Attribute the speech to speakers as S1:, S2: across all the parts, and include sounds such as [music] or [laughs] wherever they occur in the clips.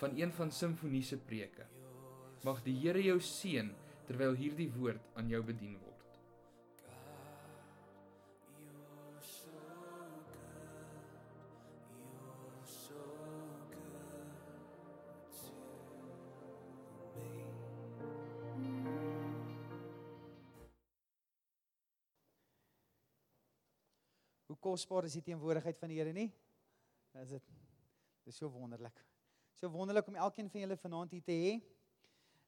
S1: van een van Simfonie se preke. Mag die Here jou seën terwyl hierdie woord aan jou bedien word.
S2: Hoe kosbaar is die teenwoordigheid van die Here nie? Is dit Dis so wonderlik. So wonderlik om elkeen van julle vanaand hier te hê.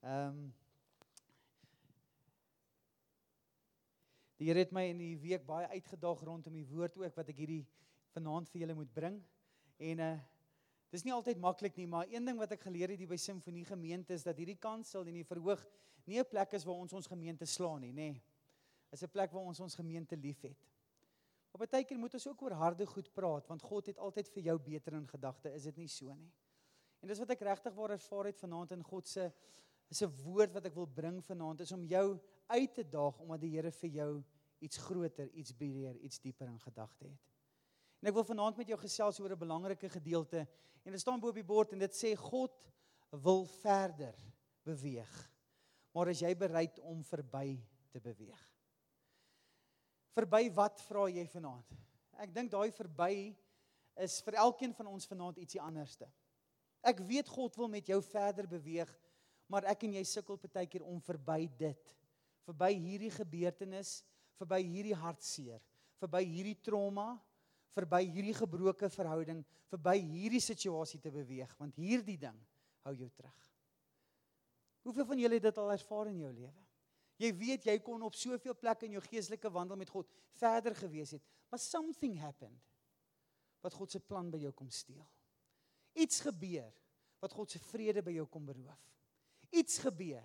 S2: Ehm um, Die Here het my in die week baie uitgedaag rondom die woord ook wat ek hierdie vanaand vir julle moet bring. En uh dis nie altyd maklik nie, maar een ding wat ek geleer het hier by Simfonie Gemeente is dat hierdie kansel en die verhoog nie 'n plek is waar ons ons gemeente slaan nie, nê. Nee. Is 'n plek waar ons ons gemeente liefhet. Maar baie keer moet ons ook oor harde goed praat want God het altyd vir jou beter in gedagte, is dit nie so nie? En dis wat ek regtig waar ervaar het vanaand in God se is 'n woord wat ek wil bring vanaand is om jou uit te daag omdat die Here vir jou iets groter, iets breër, iets dieper in gedagte het. En ek wil vanaand met jou gesels oor 'n belangrike gedeelte en dit staan bo op die bord en dit sê God wil verder beweeg. Maar is jy bereid om verby te beweeg? Verby wat vra jy vanaand? Ek dink daai verby is vir elkeen van ons vanaand ietsie anderste. Ek weet God wil met jou verder beweeg, maar ek en jy sukkel baie keer om verby dit, verby hierdie gebeurtenis, verby hierdie hartseer, verby hierdie trauma, verby hierdie gebroke verhouding, verby hierdie situasie te beweeg, want hierdie ding hou jou terug. Hoeveel van julle het dit al ervaar in jou lewe? Jy weet jy kon op soveel plekke in jou geestelike wandel met God verder gewees het, maar something happened wat God se plan by jou kom steel. Iets gebeur wat God se vrede by jou kom beroof. Iets gebeur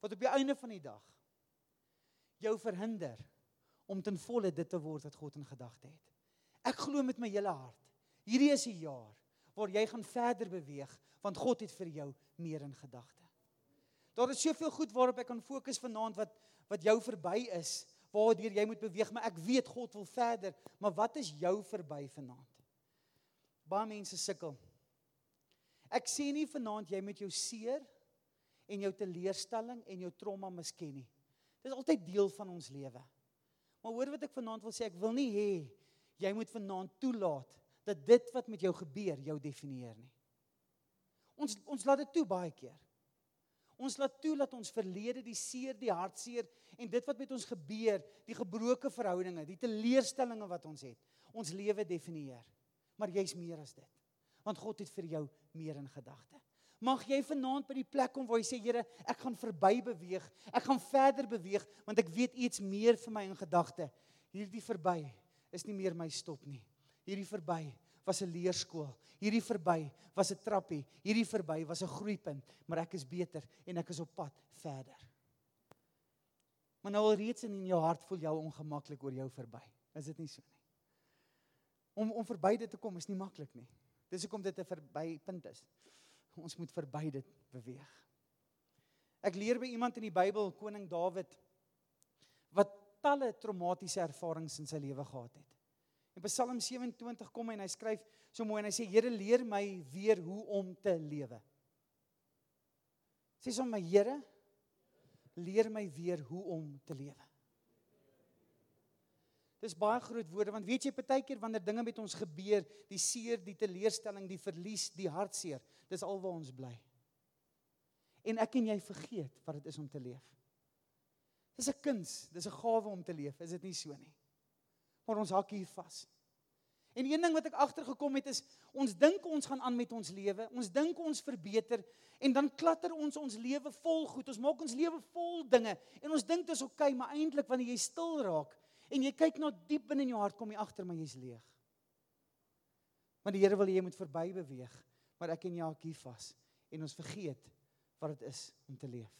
S2: wat op die einde van die dag jou verhinder om ten volle dit te word wat God in gedagte het. Ek glo met my hele hart. Hierdie is 'n jaar waar jy gaan verder beweeg want God het vir jou meer in gedagte. Daar is soveel goed waarop ek kan fokus vanaand wat wat jou verby is, waardeur jy moet beweeg, maar ek weet God wil verder, maar wat is jou verby vanaand? Baie mense sukkel Ek sê nie vanaand jy met jou seer en jou teleurstelling en jou trauma misken nie. Dit is altyd deel van ons lewe. Maar hoor wat ek vanaand wil sê, ek wil nie hê jy moet vanaand toelaat dat dit wat met jou gebeur jou definieer nie. Ons ons laat dit toe baie keer. Ons laat toe dat ons verlede, die seer, die hartseer en dit wat met ons gebeur, die gebroke verhoudinge, die teleurstellings wat ons het, ons lewe definieer. Maar jy's meer as dit want God het vir jou meer in gedagte. Mag jy vanaand by die plek kom waar jy sê Here, ek gaan verby beweeg. Ek gaan verder beweeg want ek weet iets meer vir my in gedagte. Hierdie verby is nie meer my stop nie. Hierdie verby was 'n leerskool. Hierdie verby was 'n trappie. Hierdie verby was 'n groeipunt, maar ek is beter en ek is op pad verder. Maar nou alreeds in jou hart voel jy ongemaklik oor jou verby. Is dit nie so nie? Om om verby dit te kom is nie maklik nie. Dis hoekom dit 'n verbypunt is. Ons moet verby dit beweeg. Ek leer by iemand in die Bybel, koning Dawid, wat talle traumatiese ervarings in sy lewe gehad het. In Psalm 27 kom hy en hy skryf so mooi en hy sê Here leer my weer hoe om te lewe. Sê sommer Here leer my weer hoe om te lewe. Dis baie groot woorde want weet jy partykeer wanneer dinge met ons gebeur, die seer, die teleurstelling, die verlies, die hartseer, dis alwaar ons bly. En ek en jy vergeet wat dit is om te leef. Dis 'n kuns, dis 'n gawe om te leef, is dit nie so nie? Maar ons hak hier vas. En een ding wat ek agtergekom het is ons dink ons gaan aan met ons lewe. Ons dink ons verbeter en dan klatter ons ons lewe vol goed. Ons maak ons lewe vol dinge en ons dink dit is oukei, okay, maar eintlik wanneer jy stil raak, en jy kyk na diep binne in jou hart kom jy agter maar jy's leeg. Maar die Here wil hê jy moet verby beweeg, maar ek en jy hak hier vas en ons vergeet wat dit is om te leef.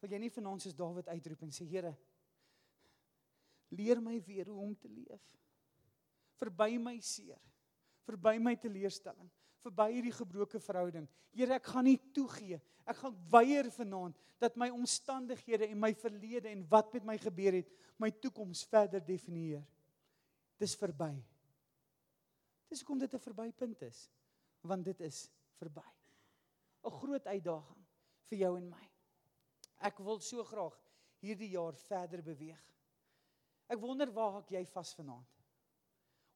S2: Wil jy nie vanaand soos Dawid uitroep en sê Here, leer my weer hoe om te leef. Verby my seer, verby my teleurstelling, verby hierdie gebroke verhouding. Here, ek gaan nie toegee. Ek gaan weier vanaand dat my omstandighede en my verlede en wat met my gebeur het, my toekoms verder definieer. Dis verby. Dis hoekom dit 'n verbypunt is, want dit is verby. 'n Groot uitdaging vir jou en my. Ek wil so graag hierdie jaar verder beweeg. Ek wonder waar hak jy vas vanaand?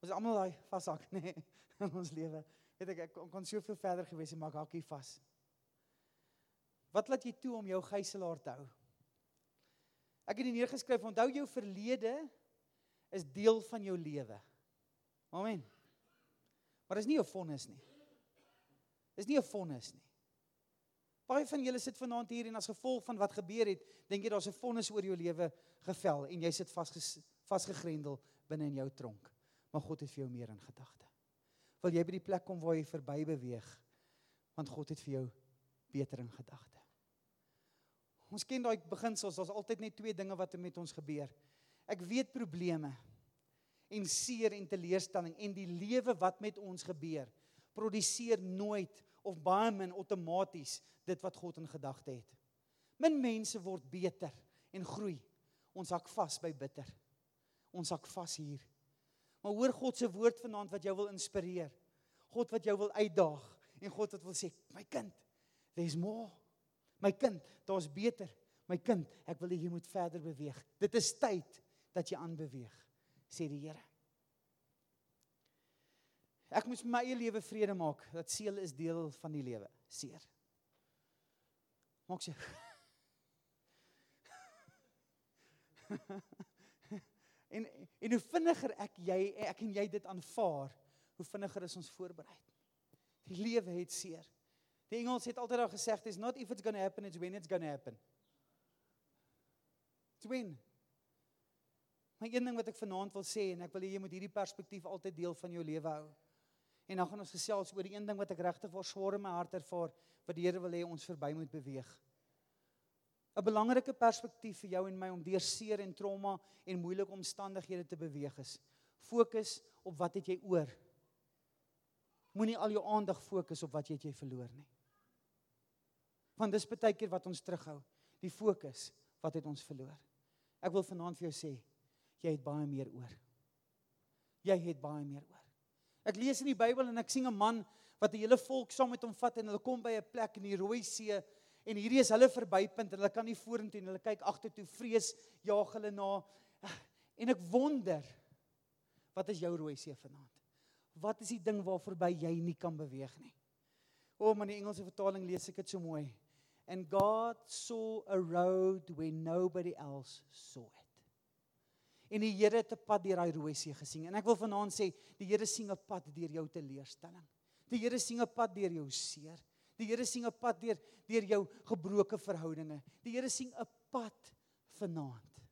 S2: Ons almal daai vashak nê [laughs] nee, in ons lewe. Weet ek ek kon soveel verder gewees het maar ek hak hier vas. Wat laat jy toe om jou gijslaer te hou? Ek het dit neergeskryf, onthou jou verlede is deel van jou lewe. Amen. Maar dis nie 'n vonnis nie. Dis nie 'n vonnis nie. Baie van julle sit vanaand hier en as gevolg van wat gebeur het, dink jy daar's 'n vonnis oor jou lewe gevel en jy sit vasgegrendel binne in jou tronk. Maar God het vir jou meer in gedagte. Wil jy by die plek kom waar jy verby beweeg? Want God het vir jou beter in gedagte. Ons ken daai beginsels, daar's altyd net twee dinge wat met ons gebeur. Ek weet probleme en seer en teleurstelling en die lewe wat met ons gebeur produseer nooit of baie min outomaties dit wat God in gedagte het. Min mense word beter en groei. Ons hak vas by bitter. Ons hak vas hier. Maar hoor God se woord vanaand wat jou wil inspireer. God wat jou wil uitdaag en God wat wil sê, my kind, there's more. My kind, daar's beter. My kind, ek wil hê jy moet verder beweeg. Dit is tyd dat jy aanbeweeg, sê die Here. Ek moet my eie lewe vrede maak dat seël is deel van die lewe, seer. Maak sy. [laughs] en en hoe vinniger ek jy ek en jy dit aanvaar, hoe vinniger is ons voorberei. Die lewe het seer. Die Engels het altyd al gesê, "It's not if it's going to happen, it's when it's going to happen." When. Maar een ding wat ek vanaand wil sê en ek wil hê jy moet hierdie perspektief altyd deel van jou lewe hou. En dan gaan ons gesels oor die een ding wat ek regtig vir swaar in my hart ervaar wat die Here wil hê ons verby moet beweeg. 'n Belangrike perspektief vir jou en my om deur seer en trauma en moeilike omstandighede te beweeg is. Fokus op wat het jy oor? Moenie al jou aandag fokus op wat jy het jy verloor nie. Want dis baie keer wat ons terughou, die fokus wat het ons verloor. Ek wil vanaand vir jou sê, jy het baie meer oor. Jy het baie meer oor. Ek lees in die Bybel en ek sien 'n man wat 'n hele volk saam met hom vat en hulle kom by 'n plek in die Rooi See en hierdie is hulle verbypunt en hulle kan nie vorentoe en hulle kyk agtertoe vrees jaag hulle na en ek wonder wat is jou Rooi See vanaand? Wat is die ding waar verby jy nie kan beweeg nie? O, oh, maar die Engelse vertaling lees ek dit so mooi. And God saw a road where nobody else saw it en die Here het 'n pad deur daai rooi see gesien. En ek wil vanaand sê, die Here sien 'n pad deur jou teleurstelling. Die Here sien 'n pad deur jou seer. Die Here sien 'n pad deur deur jou gebroke verhoudinge. Die Here sien 'n pad vanaand.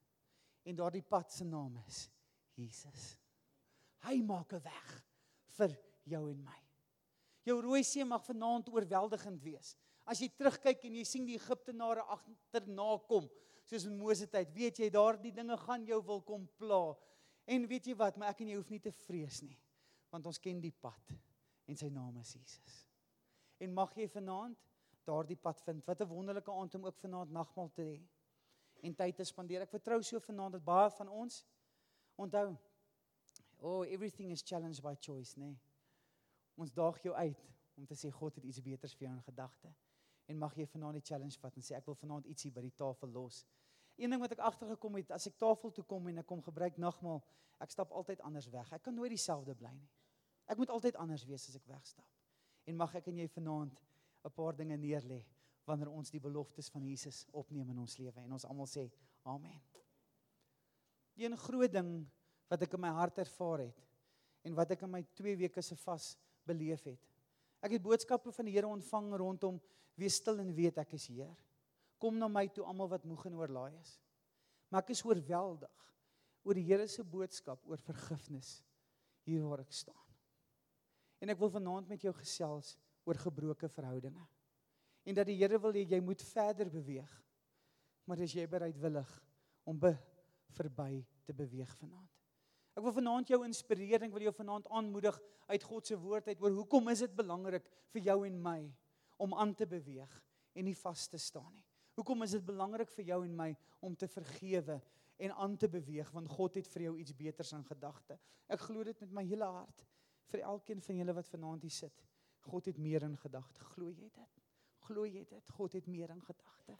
S2: En daardie pad se naam is Jesus. Hy maak 'n weg vir jou en my. Jou rooi see mag vanaand oorweldigend wees. As jy terugkyk en jy sien die Egiptenare agterna kom, soos in Moses tyd, weet jy daardie dinge gaan jou wil kom pla. En weet jy wat, maar ek en jy hoef nie te vrees nie, want ons ken die pad en sy naam is Jesus. En mag jy vanaand daardie pad vind. Wat 'n wonderlike aand om ook vanaand nagmaal te hê en tyd te spandeer. Ek vertrou so vanaand dat baie van ons onthou oh everything is challenged by choice, nê. Nee. Ons daag jou uit om te sê God het iets beters vir jou in gedagte en mag jy vanaand die challenge vat en sê ek wil vanaand ietsie by die tafel los. Een ding wat ek agtergekom het, as ek tafel toe kom en ek kom gebruik nagmaal, ek stap altyd anders weg. Ek kan nooit dieselfde bly nie. Ek moet altyd anders wees as ek wegstap. En mag ek en jy vanaand 'n paar dinge neerlê wanneer ons die beloftes van Jesus opneem in ons lewe en ons almal sê amen. Die een groot ding wat ek in my hart ervaar het en wat ek in my 2 weke se vas beleef het. Ek het boodskappe van die Here ontvang rondom Wees stil en weet ek is Heer. Kom na my toe almal wat moeg en oorlaai is. Maar ek is oorweldig oor die Here se boodskap oor vergifnis hier waar ek staan. En ek wil vanaand met jou gesels oor gebroke verhoudinge. En dat die Here wil hê jy moet verder beweeg. Maar is jy bereidwillig om be verby te beweeg vanaand? Ek wil vanaand jou inspireer, ek wil jou vanaand aanmoedig uit God se woord uit oor hoekom is dit belangrik vir jou en my om aan te beweeg en nie vas te staan nie. Hoekom is dit belangrik vir jou en my om te vergewe en aan te beweeg want God het vir jou iets beters in gedagte. Ek glo dit met my hele hart vir elkeen van julle wat vanaand hier sit. God het meer in gedagte. Glo jy dit? Glo jy dit? God het meer in gedagte.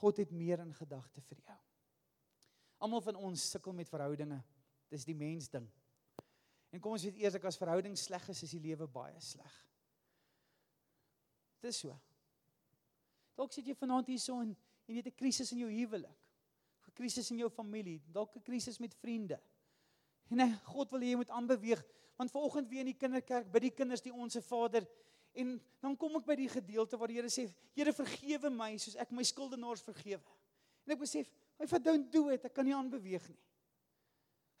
S2: God het meer in gedagte vir jou. Almal van ons sukkel met verhoudinge. Dis die mens ding. En kom ons weet eers ek as verhouding sleg is, is die lewe baie sleg. Dis so. Dalk sit jy vanaand hier so en jy het 'n krisis in jou huwelik. 'n Krisis in jou familie, dalk 'n krisis met vriende. En nee, God wil hê jy moet aanbeweeg, want vanoggend weer in die kinderkerk by die kinders die onsse Vader en dan kom ek by die gedeelte waar die Here sê, Here vergewe my soos ek my skuldenaars vergewe. En ek besef, my vat don't do it, ek kan nie aanbeweeg nie.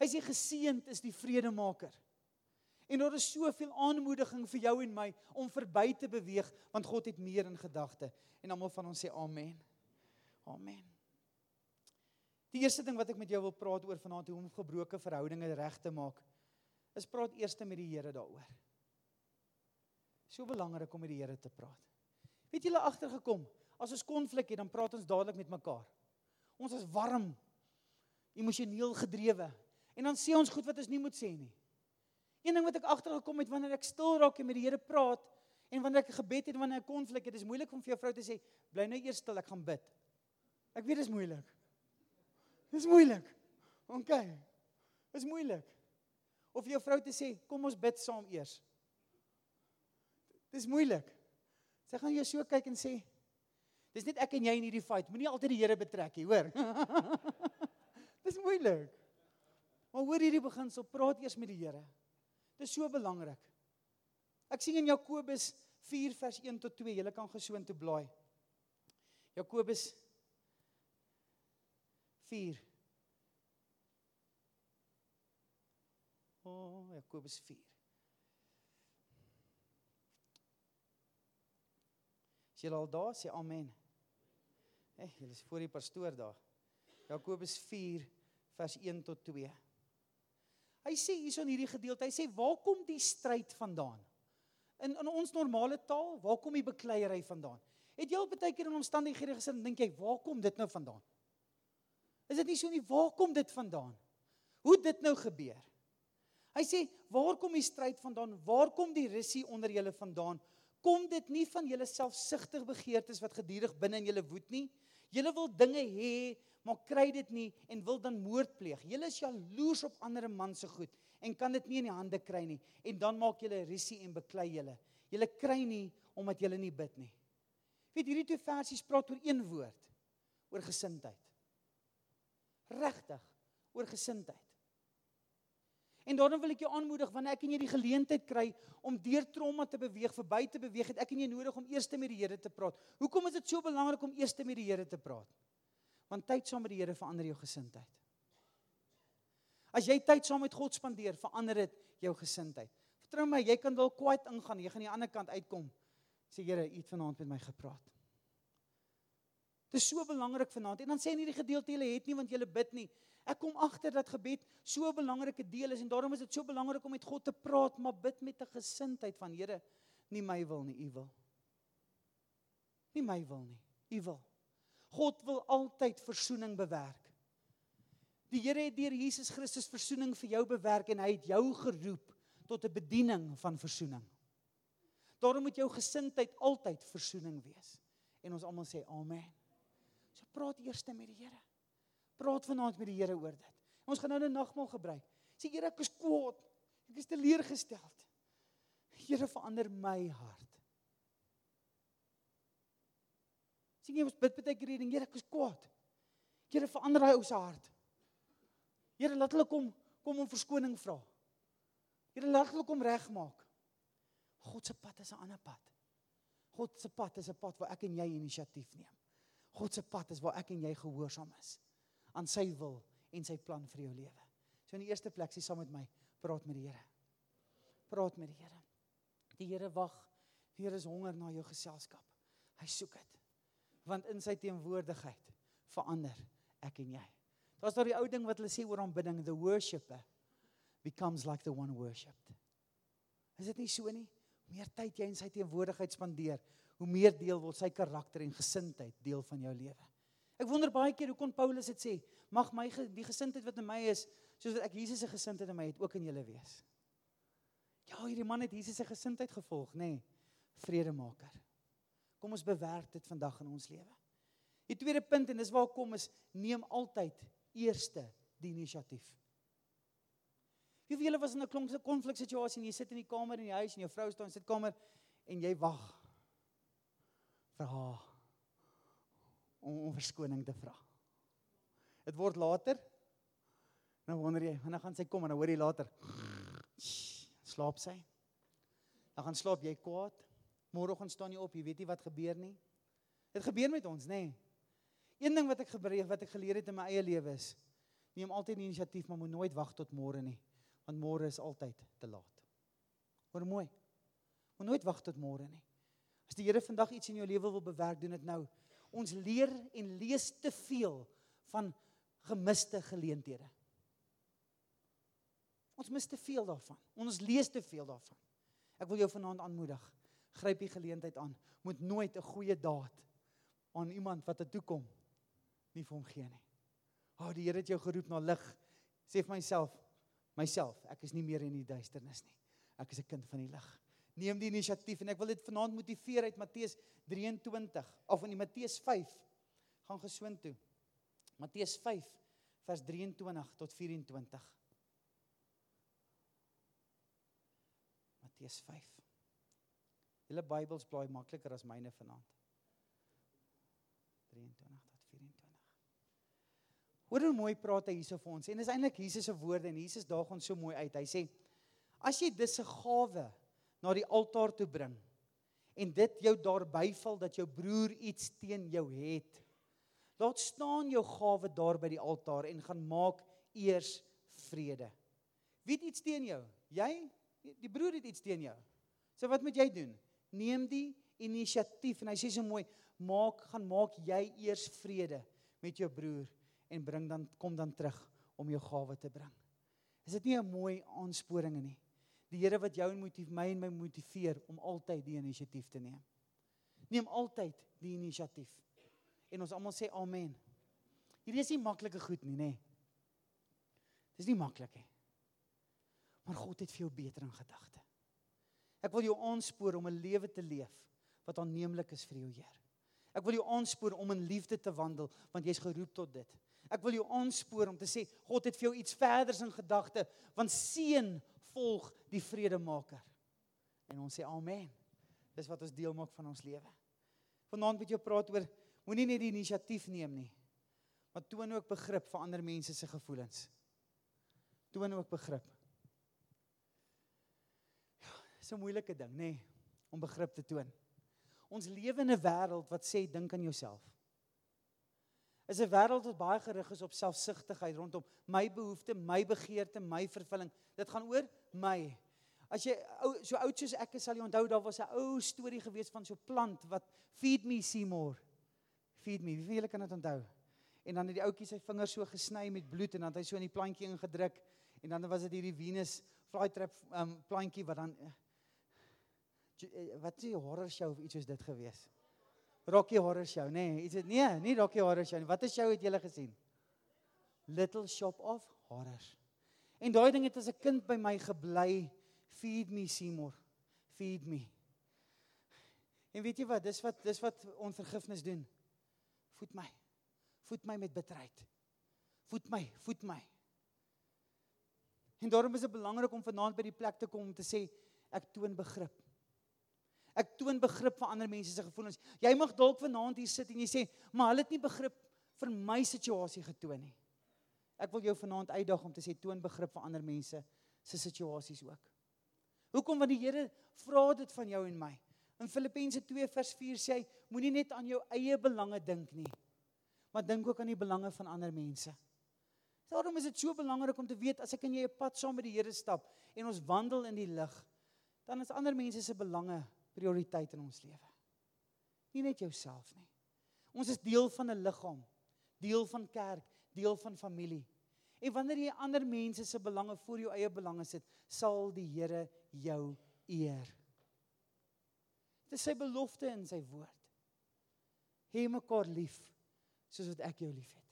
S2: Hy sê geseënd is die vredemaker. En daar is soveel aanmoediging vir jou en my om verby te beweeg want God het meer in gedagte. En almal van ons sê amen. Amen. Die eerste ding wat ek met jou wil praat oor vanaand hoe om gebroke verhoudinge reg te maak is praat eers met die Here daaroor. So belangrik om met die Here te praat. Weet julle agtergekom, as ons konflik het, dan praat ons dadelik met mekaar. Ons is warm, emosioneel gedrewe. En dan sê ons goed wat ons nie moet sê nie. Een ding wat ek agtergekom het wanneer ek stil raak en met die Here praat en wanneer ek gebed het en wanneer ek konflik het, is moeilik om vir jou vrou te sê, bly nou eers stil, ek gaan bid. Ek weet dit is moeilik. Dis moeilik. OK. Dis moeilik. Of jou vrou te sê, kom ons bid saam eers. Dis moeilik. Sy gaan jou so kyk en sê, dis net ek en jy in hierdie fight. Moenie altyd die Here betrek nie, hoor. [laughs] dis moeilik. Maar hoor hierdie beginsel, praat eers met die Here. Dis so belangrik. Ek sien in Jakobus 4 vers 1 tot 2, julle kan gesoon toe blaai. Jakobus 4 O, oh, Jakobus 4. As jy al daar sê amen. Hey, julle is voor die pastoor daar. Jakobus 4 vers 1 tot 2. Hy sê hierson hierdie gedeelte, hy sê waar kom die stryd vandaan? In in ons normale taal, waar kom die bekleierery vandaan? Het jy al baie keer in omstandighede gesit en dink jy, waar kom dit nou vandaan? Is dit nie so nie, waar kom dit vandaan? Hoe dit nou gebeur? Hy sê, waar kom die stryd vandaan? Waar kom die rusie onder julle vandaan? Kom dit nie van julle selfsugtige begeertes wat gedurig binne in julle woed nie? Julle wil dinge hê maar kry dit nie en wil dan moord pleeg. Julle is jaloers op ander man se goed en kan dit nie in die hande kry nie en dan maak julle risie en beklei julle. Julle kry nie omdat julle nie bid nie. Weet hierdie twee versies praat oor een woord, oor gesindheid. Regtig, oor gesindheid. En daarom wil ek jou aanmoedig wanneer ek en jy die geleentheid kry om deur trauma te beweeg, verby te beweeg, het ek en jy nodig om eers met die Here te praat. Hoekom is dit so belangrik om eers met die Here te praat? Want tyd saam met die Here verander jou gesindheid. As jy tyd saam met God spandeer, verander dit jou gesindheid. Vertrou my, jy kan dalk kwaad ingaan, jy gaan aan die ander kant uitkom. Sê Here, U het vanaand met my gepraat. Dit is so belangrik vanaand. En dan sê in hierdie gedeelte jy het nie want jy bid nie. Ek kom agter dat gebed so 'n belangrike deel is en daarom is dit so belangrik om met God te praat, maar bid met 'n gesindheid van Here, nie my wil nie, U wil. Nie my wil nie, U wil. God wil altyd verzoening bewerk. Die Here het deur Jesus Christus verzoening vir jou bewerk en hy het jou geroep tot 'n bediening van verzoening. Daarom moet jou gesindheid altyd verzoening wees. En ons almal sê amen. So praat eers met die Here. Praat vanaand met die Here oor dit. Ons gaan nou 'n nagmaal gebruik. Sê Here, ek is kwaad. Ek is teleurgesteld. Here, verander my hart. sien jy ons bid baie keer hierdie Here ek is kwaad. Here verander hy ou se hart. Here laat hulle kom kom om verskoning vra. Here laat hulle kom regmaak. God se pad is 'n ander pad. God se pad is 'n pad waar ek en jy inisiatief neem. God se pad is waar ek en jy gehoorsaam is aan sy wil en sy plan vir jou lewe. So in die eerste plek sê saam met my, praat met die Here. Praat met die Here. Die Here wag. Die Here is honger na jou geselskap. Hy soek dit want in sy teenwoordigheid verander ek en jy. Daar's daai ou ding wat hulle sê oor aanbidding, the worshipper becomes like the one worshipped. Is dit nie so nie? Hoe meer tyd jy in sy teenwoordigheid spandeer, hoe meer deel word sy karakter en gesindheid deel van jou lewe. Ek wonder baie keer hoe kon Paulus dit sê? Mag my die gesindheid wat in my is, soos wat ek Jesus se gesindheid in my het, ook in julle wees. Ja, hierdie man het Jesus se gesindheid gevolg, nê? Nee, Vredemaker. Kom ons bewerk dit vandag in ons lewe. Die tweede punt en dis waar kom is neem altyd eerste die inisiatief. Wie van julle was in 'n konflik situasie en jy sit in die kamer in die huis en jou vrou staan in die sitkamer en jy wag vir haar om om verskoning te vra. Dit word later. Nou wonder jy, wanneer gaan sy kom en dan hoor jy later slaap sy. Dan gaan slaap jy kwaad. Môreoggend staan jy op, jy weet nie wat gebeur nie. Dit gebeur met ons, nê? Nee. Een ding wat ek gebreek wat ek geleer het in my eie lewe is, neem altyd die inisiatief, maar moet nooit wag tot môre nie, want môre is altyd te laat. Hoor mooi. Moet nooit wag tot môre nie. As die Here vandag iets in jou lewe wil bewerk, doen dit nou. Ons leer en lees te veel van gemiste geleenthede. Ons mis te veel daarvan. Ons lees te veel daarvan. Ek wil jou vanaand aanmoedig. Gryp die geleentheid aan. Moet nooit 'n goeie daad aan iemand wat dit toekom nie vir hom gee nie. O, oh, die Here het jou geroep na lig. Sê vir myself, myself, ek is nie meer in die duisternis nie. Ek is 'n kind van die lig. Neem die inisiatief en ek wil dit vanaand motiveer uit Matteus 23 of in Matteus 5 gaan gesoon toe. Matteus 5 vers 23 tot 24. Matteus 5. Julle Bybels blaai makliker as myne vanaand. 23 tot 24. Hoor hoe mooi praat hy hierso vir ons. En dis eintlik Jesus se woorde en Jesus daag ons so mooi uit. Hy sê: "As jy dis 'n gawe na die altaar toe bring en dit jou daarby val dat jou broer iets teen jou het, laat staan jou gawe daar by die altaar en gaan maak eers vrede. Wie het iets teen jou? Jy? Die broer het iets teen jou. So wat moet jy doen? Neem die inisiatief en hy sê so mooi, maak gaan maak jy eers vrede met jou broer en bring dan kom dan terug om jou gawe te bring. Is dit nie 'n mooi aansporing nie? Die Here wat jou motief my en my motiveer om altyd die inisiatief te neem. Neem altyd die inisiatief. En ons almal sê amen. Hierdie is nie maklike goed nie, nê? Dis nie maklik nie. Maar God het vir jou beter in gedagte. Ek wil jou aanspoor om 'n lewe te leef wat aanneemlik is vir jou Heer. Ek wil jou aanspoor om in liefde te wandel want jy's geroep tot dit. Ek wil jou aanspoor om te sê God het vir jou iets verders in gedagte want seën volg die vredemaker. En ons sê amen. Dis wat ons deel maak van ons lewe. Vanaand met jou praat oor moenie net die inisiatief neem nie. Maar toon ook begrip vir ander mense se gevoelens. Toon ook begrip. Ja, dis 'n moeilike ding, nê, nee, om begrip te toon. Ons lewe in 'n wêreld wat sê dink aan jouself is 'n wêreld wat baie gerig is op selfsugtigheid rondom my behoeftes, my begeerte, my vervulling. Dit gaan oor my. As jy ou so oud soos ek is, sal jy onthou daar was 'n ou storie gewees van so 'n plant wat feed me Seymour. Feed me. Wie van julle kan dit onthou? En dan het die ouetjie sy vingers so gesny met bloed en dan het hy so in die plantjie ingedruk en dan was dit hierdie Venus flytrap um plantjie wat dan uh, wat is 'n horror show of iets soos dit gewees? Rocky Horror Show, nê? Nee, is dit nee, nie Rocky Horror Show nie. Watter show het julle gesien? Little Shop of Horrors. En daai ding het as 'n kind by my gebly. Feed me Seymour. Feed me. En weet jy wat? Dis wat dis wat onvergifnis doen. Voed my. Voed my met bitterheid. Voed my, voed my. En daarom is dit belangrik om vanaand by die plek te kom om te sê ek toon begrip. Ek toon begrip vir ander mense se gevoelens. Jy mag dalk vanaand hier sit en jy sê, "Maar hulle het nie begrip vir my situasie getoon nie." Ek wil jou vanaand uitdaag om te sê toon begrip vir ander mense se situasies ook. Hoekom want die Here vra dit van jou en my. In Filippense 2 vers 4 sê hy, moenie net aan jou eie belange dink nie, maar dink ook aan die belange van ander mense. Daarom is dit so belangrik om te weet as ek en jy 'n pad saam met die Here stap en ons wandel in die lig, dan is ander mense se belange prioriteit in ons lewe. Nie net jouself nie. Ons is deel van 'n liggaam. deel van kerk, deel van familie. En wanneer jy ander mense se belange voor jou eie belange sit, sal die Here jou eer. Dit is sy belofte in sy woord. Hê mekaar lief soos wat ek jou liefhet.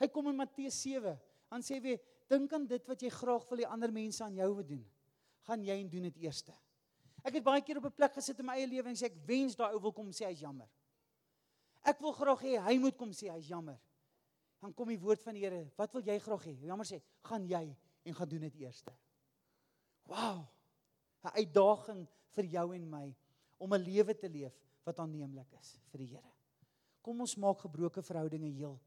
S2: Hy kom in Matteus 7, dan sê hy, dink aan dit wat jy graag wil hê ander mense aan jou moet doen. Gaan jy en doen dit eerste. Ek het baie keer op 'n plek gesit in my eie lewe en sê ek wens daai ou wil kom sê hy's jammer. Ek wil graag hê hy moet kom sê hy's jammer. Dan kom die woord van die Here, wat wil jy graag hê? Jammer sê, gaan jy en gaan doen dit eerste. Wow. 'n Uitdaging vir jou en my om 'n lewe te leef wat aanneemlik is vir die Here. Kom ons maak gebroke verhoudinge heel.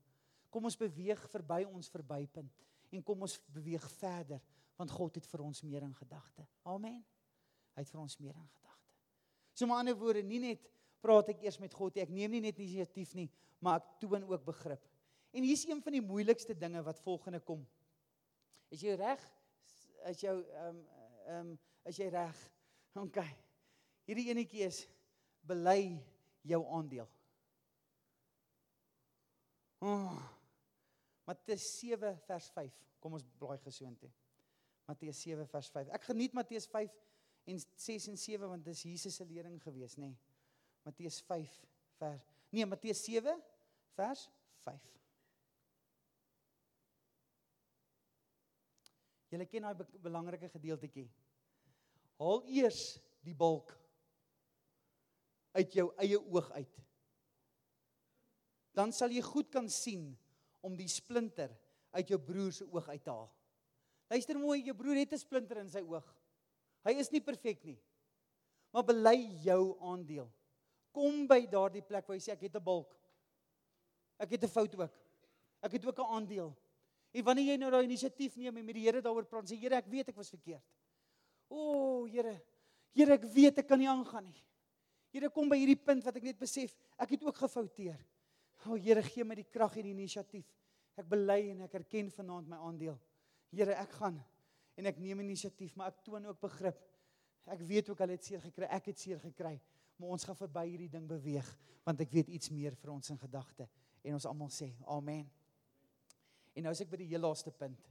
S2: Kom ons beweeg verby ons verbypunt en kom ons beweeg verder want God het vir ons meer in gedagte. Amen. Hy het vir ons meer in gedagte. So met ander woorde, nie net praat ek eers met God nie, ek neem nie net inisiatief nie, maar ek toon ook begrip. En hier's een van die moeilikste dinge wat volgende kom. Is jy reg? Is jou ehm um, ehm um, is jy reg? [laughs] OK. Hierdie enetjie is bely jou aandeel. Oh. Matteus 7 vers 5. Kom ons blaai gesoonte. Matteus 7 vers 5. Ek geniet Matteus 5 en 6 en 7 want dis Jesus se lering gewees, nê. Nee. Matteus 5 vers Nee, Matteus 7 vers 5. Julle ken daai be belangrike gedeeltjie. Haal eers die balk uit jou eie oog uit. Dan sal jy goed kan sien om die splinter uit jou broer se oog uit te haal. Luister mooi, jou broer het 'n splinter in sy oog. Hy is nie perfek nie. Maar bely jou aandeel. Kom by daardie plek waar jy sê ek het 'n balk. Ek het 'n fout ook. Ek het ook 'n aandeel. En wanneer jy nou daai inisiatief neem en met die Here daaroor praat, sê Here, ek weet ek was verkeerd. O, Here. Here, ek weet ek kan nie aangaan nie. Here, kom by hierdie punt wat ek net besef, ek het ook gefouteer. O, Here, gee my die krag en die inisiatief. Ek bely en ek erken vanaand my aandeel. Here, ek gaan en ek neem inisiatief, maar ek toon ook begrip. Ek weet ook al het seer gekry, ek het seer gekry, maar ons gaan verby hierdie ding beweeg want ek weet iets meer vir ons in gedagte en ons almal sê amen. En nou is ek by die heel laaste punt.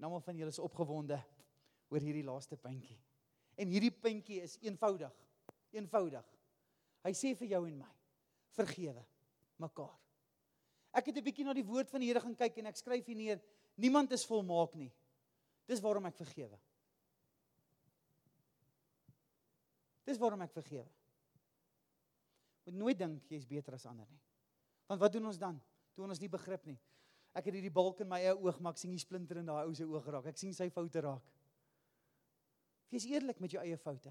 S2: En almal van julle is opgewonde oor hierdie laaste puntjie. En hierdie puntjie is eenvoudig. Eenvoudig. Hy sê vir jou en my: vergewe mekaar. Ek het 'n bietjie na die woord van die Here gaan kyk en ek skryf hier neer: niemand is volmaak nie. Dis waarom ek vergewe. Dis waarom ek vergewe. Moet nooit dink jy's beter as ander nie. Want wat doen ons dan? Doen ons nie begrip nie. Ek het hierdie balk in my eie oog, maar ek sien die splinter in daai ou se oog raak. Ek sien sy foute raak. Wees eerlik met jou eie foute.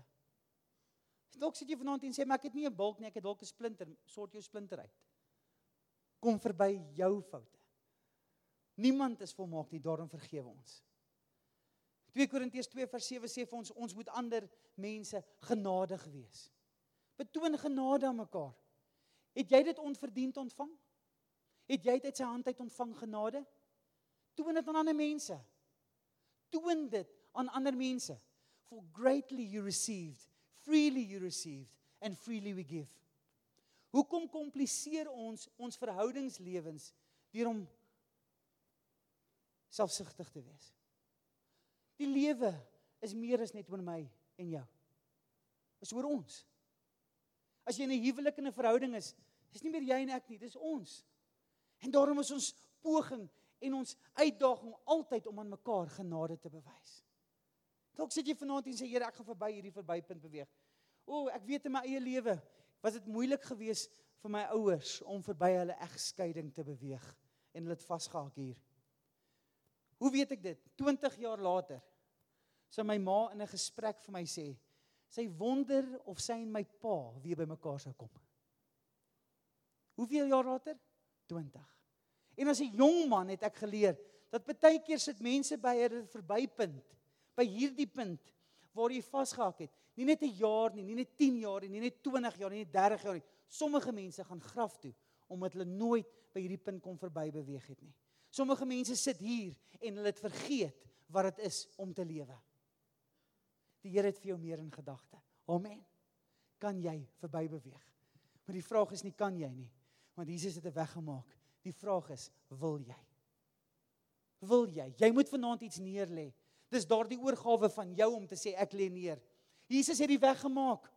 S2: Dalk sit jy vanaand en sê maar ek het nie 'n balk nie, ek het dalk 'n splinter. Sort jou splinter uit. Kom verby jou foute. Niemand is volmaak nie, daarom vergewe ons. 2 Korintiërs 2 vers 7 sê vir ons ons moet ander mense genadig wees. Betoon genade aan mekaar. Het jy dit onverdiend ontvang? Het jy dit uit sy hand uit ontvang genade? Toon dit aan ander mense. Toon dit aan ander mense. For greatly you received, freely you received and freely we give. Hoekom kompliseer ons ons verhoudingslewens deur om selfsugtig te wees? Die lewe is meer as net oor my en jou. Is oor ons. As jy in 'n huwelik en 'n verhouding is, dis nie meer jy en ek nie, dis ons. En daarom is ons poging en ons uitdaging altyd om aan mekaar genade te bewys. Dalk sit jy vanaand en sê Here, ek gaan verby hierdie verbypunt beweeg. O, ek weet in my eie lewe was dit moeilik geweest vir my ouers om verby hulle egskeiding te beweeg en hulle het vasgehak hier. Hoe weet ek dit? 20 jaar later sê my ma in 'n gesprek vir my sê, sy wonder of sy en my pa weer by mekaar sou kom. Hoeveel jaar later? 20. En as 'n jong man het ek geleer dat baie keer sit mense by 'n verbypunt, by hierdie punt waar jy vasgehak het. Nie net 'n jaar nie, nie net 10 jaar nie, nie net 20 jaar nie, nie 30 jaar nie. Sommige mense gaan graf toe omdat hulle nooit by hierdie punt kom verby beweeg het nie. Sommige mense sit hier en hulle het vergeet wat dit is om te lewe. Die Here het vir jou meer in gedagte. Amen. Kan jy verby beweeg? Maar die vraag is nie kan jy nie, want Jesus het 'n weg gemaak Die vraag is, wil jy? Wil jy? Jy moet vanaand iets neerlê. Dis daardie oorgawe van jou om te sê ek lê neer. Jesus het die weg gemaak.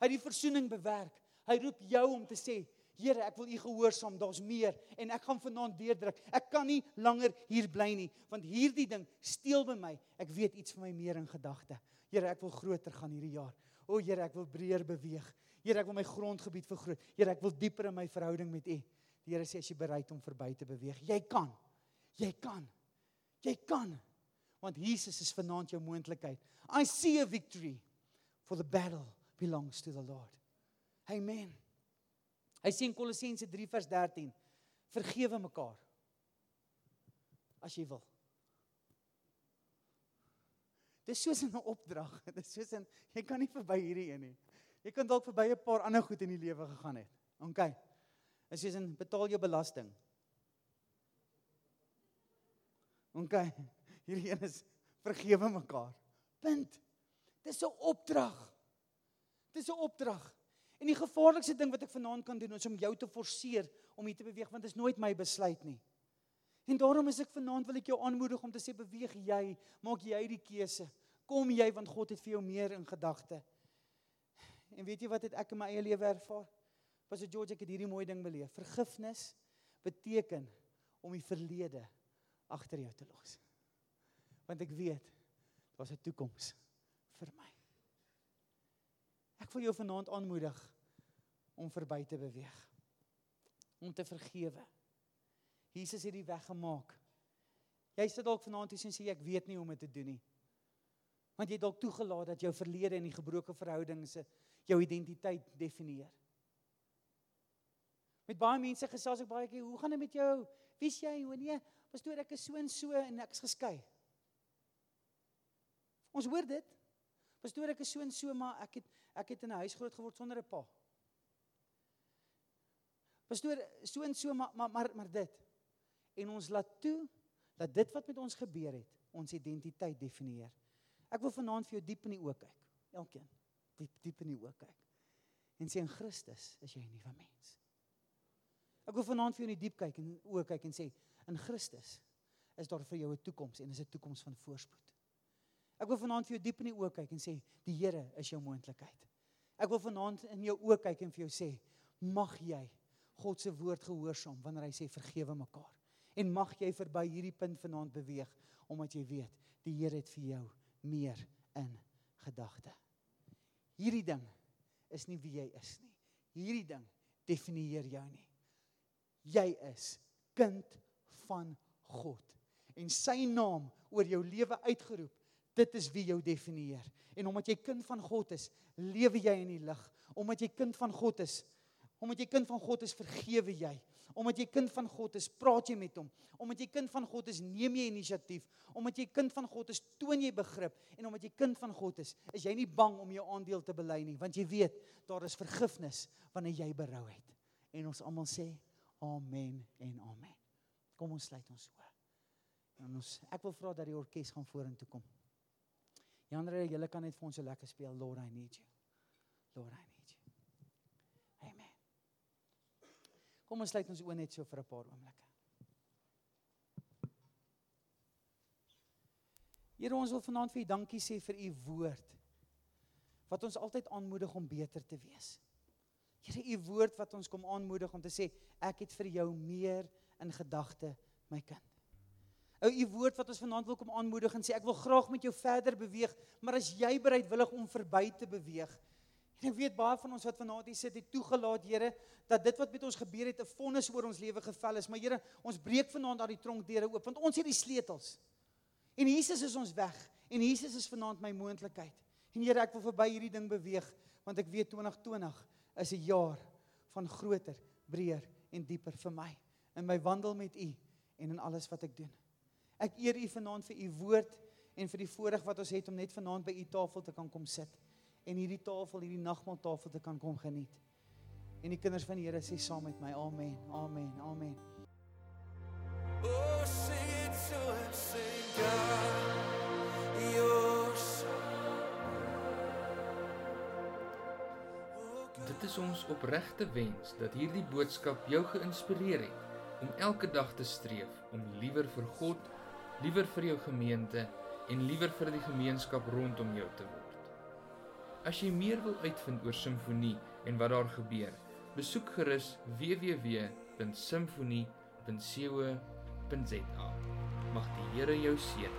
S2: Hy het die verzoening bewerk. Hy roep jou om te sê, Here, ek wil U gehoorsaam. Daar's meer en ek gaan vanaand deurdruk. Ek kan nie langer hier bly nie, want hierdie ding steel by my. Ek weet iets van my meer in gedagte. Here, ek wil groter gaan hierdie jaar. O Here, ek wil breër beweeg. Here, ek wil my grondgebied vergroot. Here, ek wil dieper in my verhouding met U. Die Here sê as jy bereid om verby te beweeg, jy kan. Jy kan. Jy kan. Want Jesus is vanaand jou moontlikheid. I see a victory for the battle belongs to the Lord. Amen. Hy sê in Kolossense 3 vers 13: Vergewe mekaar as jy wil. Dis soos 'n opdrag. [laughs] Dis soos 'n jy kan nie verby hierdie een nie. Jy kan dalk verby 'n paar ander goed in die lewe gegaan het. OK. Dis soos 'n betaal jou belasting. OK. [laughs] Hierdie een is vergewe mekaar. Punt. Dis 'n opdrag. Dis 'n opdrag. En die gevaarlikste ding wat ek vanaand kan doen is om jou te forceer om hier te beweeg want dit is nooit my besluit nie. En daarom is ek vanaand wil ek jou aanmoedig om te sê beweeg jy, maak jy die keuse. Kom jy want God het vir jou meer in gedagte. En weet jy wat het ek in my eie lewe ervaar? Was dit George ek het hierdie mooi ding beleef. Vergifnis beteken om die verlede agter jou te los. Want ek weet daar's 'n toekoms vir my. Ek wil jou vanaand aanmoedig om verby te beweeg. Om te vergewe. Jesus het die weg gemaak. Jy sit dalk vanaand hier en sê ek weet nie hoe om dit te doen nie. Want jy het dalk toegelaat dat jou verlede en die gebroke verhoudings jou identiteit definieer. Met baie mense gesels ek baie keer, hoe gaan dit met jou? Wie's jy? Hoe nee, pastoor ek is so en so en ek's geskei. Ons hoor dit. Pastoor ek is so en so maar ek het ek het in 'n huis groot geword sonder 'n pa. Pastoor so en so maar maar maar, maar dit. En ons laat toe dat dit wat met ons gebeur het, ons identiteit definieer. Ek wil vanaand vir jou diep in die oë kyk. Elkeen diep diep in die oë kyk. En sê in Christus is jy 'n nuwe mens. Ek wil vanaand vir jou in die diep kyk en oë kyk en sê in Christus is daar vir jou 'n toekoms en is 'n toekoms van voorspoed. Ek wil vanaand vir jou diep in die oë kyk en sê die Here is jou moontlikheid. Ek wil vanaand in jou oë kyk en vir jou sê mag jy God se woord gehoorsaam wanneer hy sê vergewe mekaar. En mag jy verby hierdie punt vanaand beweeg omdat jy weet die Here het vir jou meer in gedagte. Hierdie ding is nie wie jy is nie. Hierdie ding definieer jou nie. Jy is kind van God en sy naam oor jou lewe uitgeroep Dit is wie jou definieer. En omdat jy kind van God is, lewe jy in die lig. Omdat jy kind van God is, omdat jy kind van God is, vergewe jy. Omdat jy kind van God is, praat jy met hom. Omdat jy kind van God is, neem jy inisiatief. Omdat jy kind van God is, toon jy begrip. En omdat jy kind van God is, is jy nie bang om jou aandeel te bely nie, want jy weet daar is vergifnis wanneer jy berou het. En ons almal sê amen en amen. Kom ons sluit ons oë. En ons ek wil vra dat die orkes gaan vorentoe kom. Janre, julle kan net vir ons so lekker speel Lord I need you. Lord I need you. Amen. Kom ons sluit ons oë net so vir 'n paar oomblikke. Here, ons wil vanaand vir U dankie sê vir U woord wat ons altyd aanmoedig om beter te wees. Here, U woord wat ons kom aanmoedig om te sê ek het vir jou meer in gedagte, my kind. Ou u woord wat ons vanaand wil kom aanmoedig en sê ek wil graag met jou verder beweeg, maar as jy bereidwillig om verby te beweeg. En ek weet baie van ons wat vanaand hier sit het toegelaat Here dat dit wat met ons gebeur het 'n vonnis oor ons lewe geval is, maar Here, ons breek vanaand daai tronkdeure oop want ons het die sleutels. En Jesus is ons weg en Jesus is vanaand my moontlikheid. En Here, ek wil verby hierdie ding beweeg want ek weet 2020 is 'n jaar van groter, breër en dieper vir my in my wandel met U en in alles wat ek doen. Ek eer U vanaand vir U woord en vir die voorreg wat ons het om net vanaand by U tafel te kan kom sit en hierdie tafel, hierdie nagmaaltafel te kan kom geniet. En die kinders van die Here sê saam met my amen. Amen. Amen. Oh sing it to him sing God your
S1: Dit is ons opregte wens dat hierdie boodskap jou geïnspireer het om elke dag te streef om liewer vir God, liewer vir jou gemeente en liewer vir die gemeenskap rondom jou te word. As jy meer wil uitvind oor simfonie en wat daar gebeur, besoek gerus www.simfonie.co.za. Mag die Here jou seën.